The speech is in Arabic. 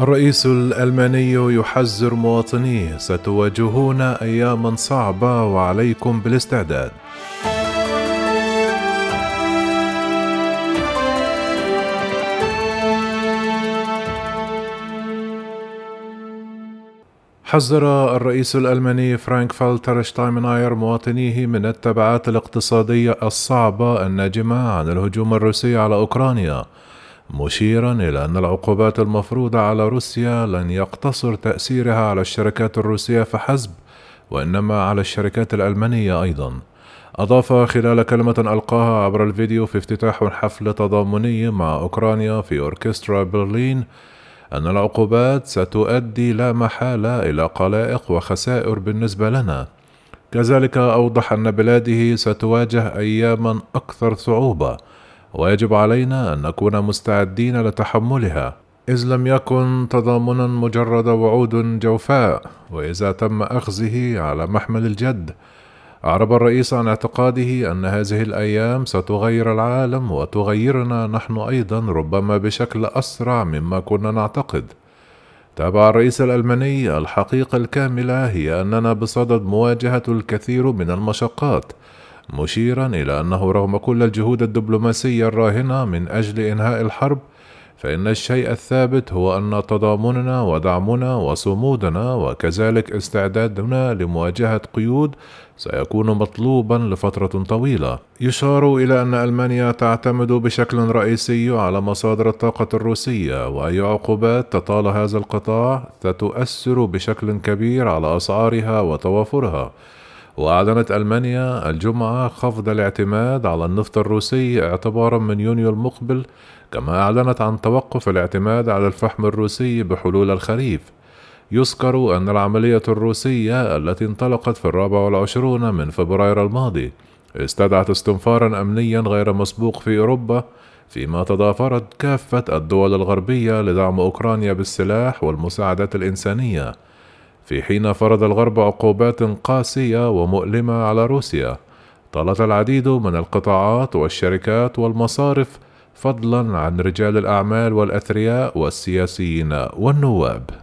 الرئيس الألماني يحذر مواطنيه ستواجهون أياما صعبة وعليكم بالاستعداد. حذر الرئيس الألماني فرانك فالتر شتاينماير مواطنيه من التبعات الاقتصادية الصعبة الناجمة عن الهجوم الروسي على أوكرانيا. مشيرا إلى أن العقوبات المفروضة على روسيا لن يقتصر تأثيرها على الشركات الروسية فحسب وإنما على الشركات الألمانية أيضا. أضاف خلال كلمة ألقاها عبر الفيديو في افتتاح حفل تضامني مع أوكرانيا في أوركسترا برلين أن العقوبات ستؤدي لا محالة إلى قلائق وخسائر بالنسبة لنا. كذلك أوضح أن بلاده ستواجه أياما أكثر صعوبة ويجب علينا أن نكون مستعدين لتحملها إذ لم يكن تضامنا مجرد وعود جوفاء وإذا تم أخذه على محمل الجد أعرب الرئيس عن اعتقاده أن هذه الأيام ستغير العالم وتغيرنا نحن أيضا ربما بشكل أسرع مما كنا نعتقد. تابع الرئيس الألماني الحقيقة الكاملة هي أننا بصدد مواجهة الكثير من المشقات، مشيرا إلى أنه رغم كل الجهود الدبلوماسية الراهنة من أجل إنهاء الحرب، فإن الشيء الثابت هو أن تضامننا ودعمنا وصمودنا وكذلك استعدادنا لمواجهة قيود سيكون مطلوبا لفترة طويلة. يشار إلى أن ألمانيا تعتمد بشكل رئيسي على مصادر الطاقة الروسية، وأي عقوبات تطال هذا القطاع ستؤثر بشكل كبير على أسعارها وتوافرها. وأعلنت ألمانيا الجمعة خفض الاعتماد على النفط الروسي اعتبارا من يونيو المقبل كما أعلنت عن توقف الاعتماد على الفحم الروسي بحلول الخريف. يذكر أن العملية الروسية التي انطلقت في الرابع والعشرون من فبراير الماضي استدعت استنفارا أمنيا غير مسبوق في أوروبا فيما تضافرت كافة الدول الغربية لدعم أوكرانيا بالسلاح والمساعدات الإنسانية. في حين فرض الغرب عقوبات قاسية ومؤلمة على روسيا. طالت العديد من القطاعات والشركات والمصارف فضلا عن رجال الأعمال والأثرياء والسياسيين والنواب.